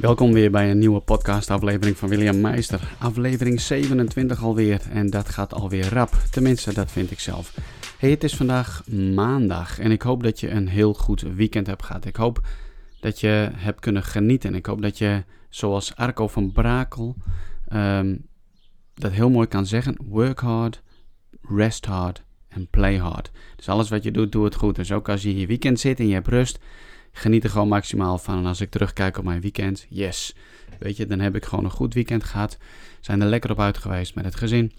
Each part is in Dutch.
Welkom weer bij een nieuwe podcastaflevering van William Meister. Aflevering 27 alweer en dat gaat alweer rap. Tenminste, dat vind ik zelf. Hey, het is vandaag maandag en ik hoop dat je een heel goed weekend hebt gehad. Ik hoop dat je hebt kunnen genieten. Ik hoop dat je, zoals Arco van Brakel, ehm, dat heel mooi kan zeggen: work hard, rest hard en play hard. Dus alles wat je doet, doe het goed. Dus ook als je hier weekend zit en je hebt rust, geniet er gewoon maximaal van. En als ik terugkijk op mijn weekend, yes. Weet je, dan heb ik gewoon een goed weekend gehad. Zijn er lekker op uit geweest met het gezin.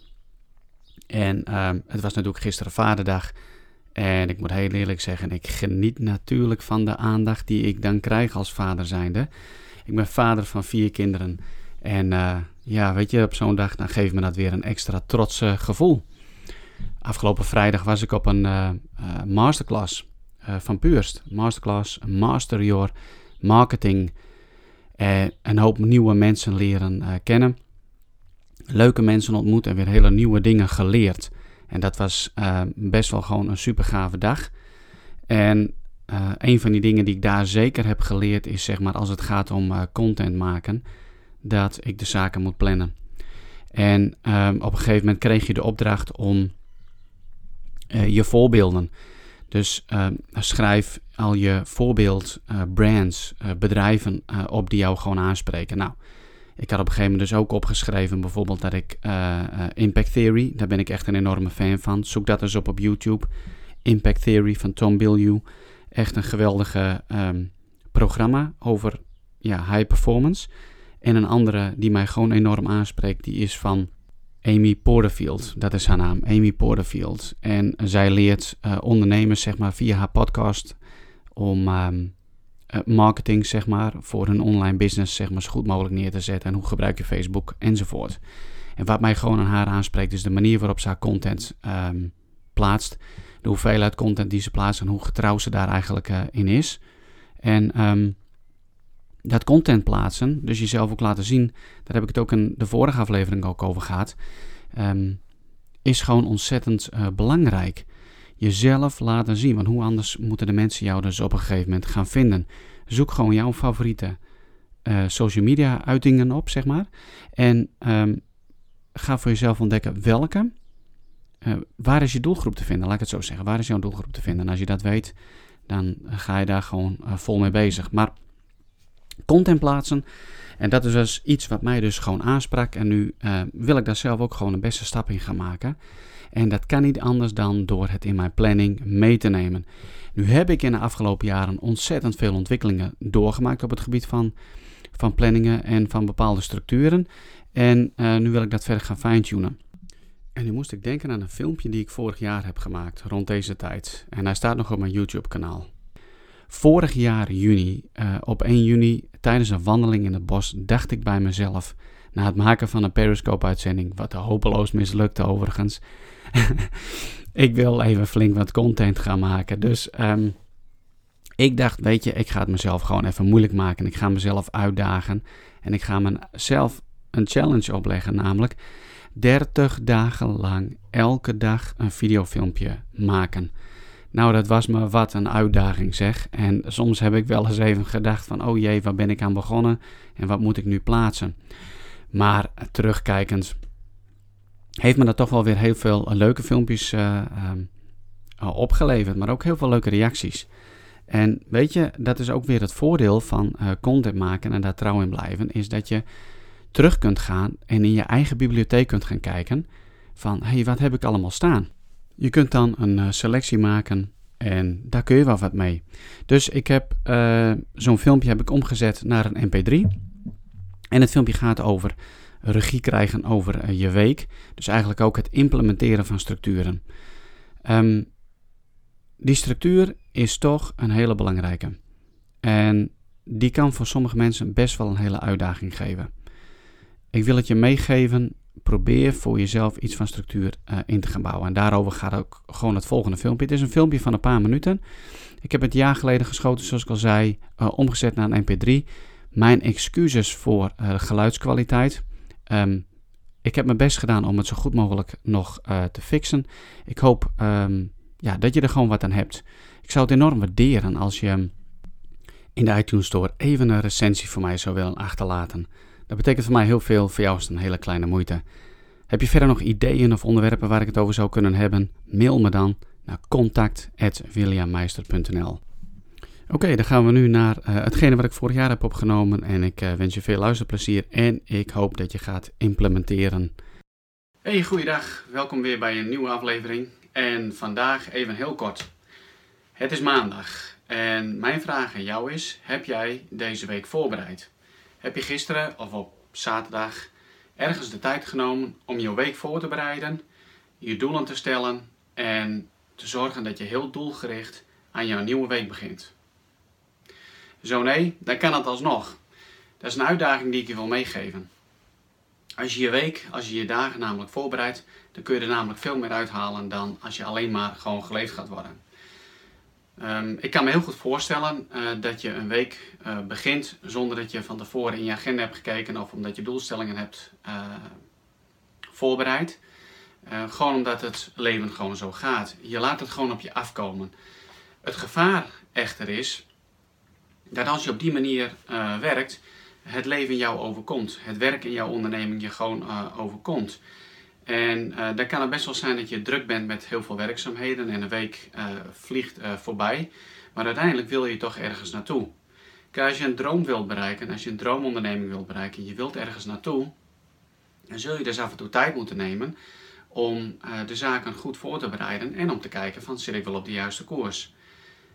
En ehm, het was natuurlijk gisteren vaderdag. En ik moet heel eerlijk zeggen, ik geniet natuurlijk van de aandacht die ik dan krijg als vader zijnde. Ik ben vader van vier kinderen. En uh, ja, weet je, op zo'n dag dan geeft me dat weer een extra trots gevoel. Afgelopen vrijdag was ik op een uh, masterclass van Puurst. Masterclass, Master Your Marketing. een hoop nieuwe mensen leren kennen. Leuke mensen ontmoet en weer hele nieuwe dingen geleerd. En dat was best wel gewoon een super gave dag. En een van die dingen die ik daar zeker heb geleerd is, zeg maar, als het gaat om content maken dat ik de zaken moet plannen. En op een gegeven moment kreeg je de opdracht om je voorbeelden. Dus uh, schrijf al je voorbeeld uh, brands, bedrijven op die jou gewoon aanspreken. Nou, ik had op een gegeven moment dus ook opgeschreven bijvoorbeeld dat ik Impact Theory, daar ben ik echt een enorme fan van. Zoek dat eens op op YouTube. Impact Theory van Tom Bilyeu. Echt een geweldige um, programma over ja, high performance. En een andere die mij gewoon enorm aanspreekt, die is van Amy Porterfield. Dat is haar naam, Amy Porterfield. En zij leert uh, ondernemers, zeg maar, via haar podcast om um, uh, marketing, zeg maar, voor hun online business, zeg maar, zo goed mogelijk neer te zetten. En hoe gebruik je Facebook enzovoort. En wat mij gewoon aan haar aanspreekt, is de manier waarop ze haar content um, plaatst. De hoeveelheid content die ze plaatst en hoe getrouw ze daar eigenlijk uh, in is. En um, dat content plaatsen, dus jezelf ook laten zien, daar heb ik het ook in de vorige aflevering ook over gehad, um, is gewoon ontzettend uh, belangrijk. Jezelf laten zien, want hoe anders moeten de mensen jou dus op een gegeven moment gaan vinden. Zoek gewoon jouw favoriete uh, social media uitingen op, zeg maar. En um, ga voor jezelf ontdekken welke. Uh, waar is je doelgroep te vinden? Laat ik het zo zeggen. Waar is jouw doelgroep te vinden? En als je dat weet, dan ga je daar gewoon vol mee bezig. Maar content plaatsen. En dat is dus iets wat mij dus gewoon aansprak. En nu uh, wil ik daar zelf ook gewoon een beste stap in gaan maken. En dat kan niet anders dan door het in mijn planning mee te nemen. Nu heb ik in de afgelopen jaren ontzettend veel ontwikkelingen doorgemaakt op het gebied van, van planningen en van bepaalde structuren. En uh, nu wil ik dat verder gaan fine-tunen. En nu moest ik denken aan een filmpje die ik vorig jaar heb gemaakt, rond deze tijd. En hij staat nog op mijn YouTube-kanaal. Vorig jaar juni, uh, op 1 juni, tijdens een wandeling in het bos, dacht ik bij mezelf, na het maken van een Periscope-uitzending, wat hopeloos mislukte overigens, ik wil even flink wat content gaan maken. Dus um, ik dacht, weet je, ik ga het mezelf gewoon even moeilijk maken. Ik ga mezelf uitdagen en ik ga mezelf een challenge opleggen, namelijk 30 dagen lang elke dag een videofilmpje maken. Nou, dat was me wat een uitdaging zeg. En soms heb ik wel eens even gedacht van, oh jee, waar ben ik aan begonnen en wat moet ik nu plaatsen? Maar terugkijkend heeft me dat toch wel weer heel veel leuke filmpjes uh, uh, opgeleverd, maar ook heel veel leuke reacties. En weet je, dat is ook weer het voordeel van content maken en daar trouw in blijven, is dat je terug kunt gaan en in je eigen bibliotheek kunt gaan kijken van, hé, hey, wat heb ik allemaal staan? Je kunt dan een uh, selectie maken en daar kun je wel wat mee. Dus ik heb uh, zo'n filmpje heb ik omgezet naar een mp3. En het filmpje gaat over regie krijgen over uh, je week. Dus eigenlijk ook het implementeren van structuren. Um, die structuur is toch een hele belangrijke. En die kan voor sommige mensen best wel een hele uitdaging geven. Ik wil het je meegeven probeer voor jezelf iets van structuur uh, in te gaan bouwen. En daarover gaat ook gewoon het volgende filmpje. Het is een filmpje van een paar minuten. Ik heb het jaar geleden geschoten, zoals ik al zei, uh, omgezet naar een mp3. Mijn excuses voor uh, geluidskwaliteit. Um, ik heb mijn best gedaan om het zo goed mogelijk nog te fixen. Ik hoop um, ja, dat je er gewoon wat aan hebt. Ik zou het enorm waarderen als je in de iTunes Store even een recensie voor mij zou willen achterlaten. Dat betekent voor mij heel veel, voor jou is het een hele kleine moeite. Heb je verder nog ideeën of onderwerpen waar ik het over zou kunnen hebben? Mail me dan naar contact.williammeister.nl Oké, dan gaan we nu naar uh, hetgene wat ik vorig jaar heb opgenomen. En ik uh, wens je veel luisterplezier en ik hoop dat je gaat implementeren. Hey, goeiedag. Welkom weer bij een nieuwe aflevering. En vandaag even heel kort. Het is maandag en mijn vraag aan jou is: heb jij deze week voorbereid? Heb je gisteren of op zaterdag ergens de tijd genomen om je week voor te bereiden, je doelen te stellen en te zorgen dat je heel doelgericht aan jouw nieuwe week begint? Zo nee, dan kan het alsnog. Dat is een uitdaging die ik je wil meegeven. Als je je week, als je je dagen namelijk voorbereidt, dan kun je er namelijk veel meer uithalen dan als je alleen maar gewoon geleefd gaat worden. Um, ik kan me heel goed voorstellen uh, dat je een week uh, begint zonder dat je van tevoren in je agenda hebt gekeken of omdat je doelstellingen hebt uh, voorbereid. gewoon omdat het leven gewoon zo gaat. Je laat het gewoon op je afkomen. Het gevaar echter is dat als je op die manier werkt, het leven jou overkomt. Het werk in jouw onderneming je gewoon overkomt. En uh, dan kan het best wel zijn dat je druk bent met heel veel werkzaamheden en een week uh, vliegt uh, voorbij. Maar uiteindelijk wil je toch ergens naartoe. Kijk, als je een droom wilt bereiken, als je een droomonderneming wilt bereiken, je wilt ergens naartoe, dan zul je dus af en toe tijd moeten nemen om de zaken goed voor te bereiden en om te kijken van zit ik wel op de juiste koers.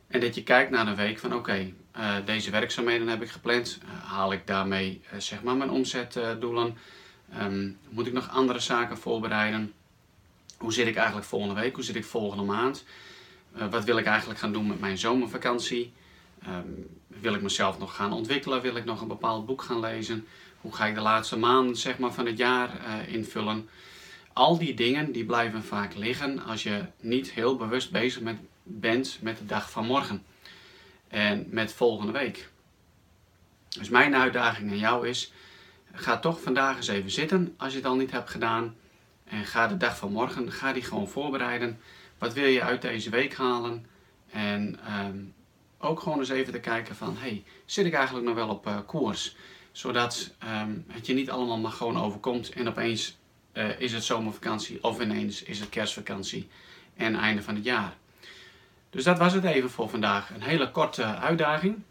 En dat je kijkt naar een week van oké, deze werkzaamheden heb ik gepland, haal ik daarmee zeg maar mijn omzetdoelen Um, moet ik nog andere zaken voorbereiden? Hoe zit ik eigenlijk volgende week? Hoe zit ik volgende maand? Uh, wat wil ik eigenlijk gaan doen met mijn zomervakantie? Um, wil ik mezelf nog gaan ontwikkelen? Wil ik nog een bepaald boek gaan lezen? Hoe ga ik de laatste maanden zeg maar, van het jaar uh, invullen? Al die dingen die blijven vaak liggen als je niet heel bewust bezig met, bent met de dag van morgen. En met volgende week. Dus mijn uitdaging aan jou is ga toch vandaag eens even zitten als je het al niet hebt gedaan. En ga de dag van morgen, ga die gewoon voorbereiden. Wat wil je uit deze week halen? En um, ook gewoon eens even te kijken van, hey, zit ik eigenlijk nog wel op uh, koers? Zodat um, het je niet allemaal maar gewoon overkomt en opeens uh, is het zomervakantie of ineens is het kerstvakantie en einde van het jaar. Dus dat was het even voor vandaag. Een hele korte uitdaging.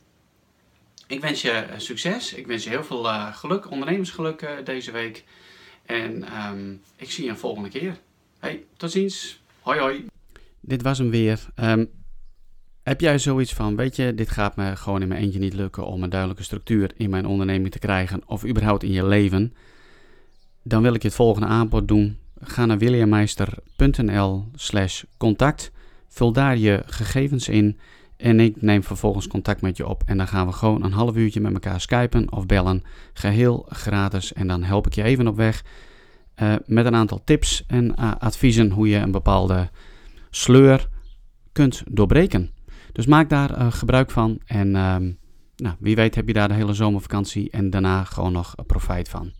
Ik wens je eh, succes. Ik wens je heel veel uh, geluk, ondernemersgeluk uh, deze week. En um, ik zie je een volgende keer. Hey, tot ziens. Hoi hoi. Dit was hem weer. Um, heb jij zoiets van, weet je, dit gaat me gewoon in mijn eentje niet lukken om een duidelijke structuur in mijn onderneming te krijgen of überhaupt in je leven? Dan wil ik je het volgende aanbod doen. Ga naar williammeister.nl slash contact. Vul daar je gegevens in en ik neem vervolgens contact met je op en dan gaan we gewoon een half uurtje met elkaar skypen of bellen. Geheel gratis en dan help ik je even op weg uh, met een aantal tips en uh, adviezen hoe je een bepaalde sleur kunt doorbreken. Dus maak daar uh, gebruik van en nou, wie weet heb je daar de hele zomervakantie en daarna gewoon nog profijt van.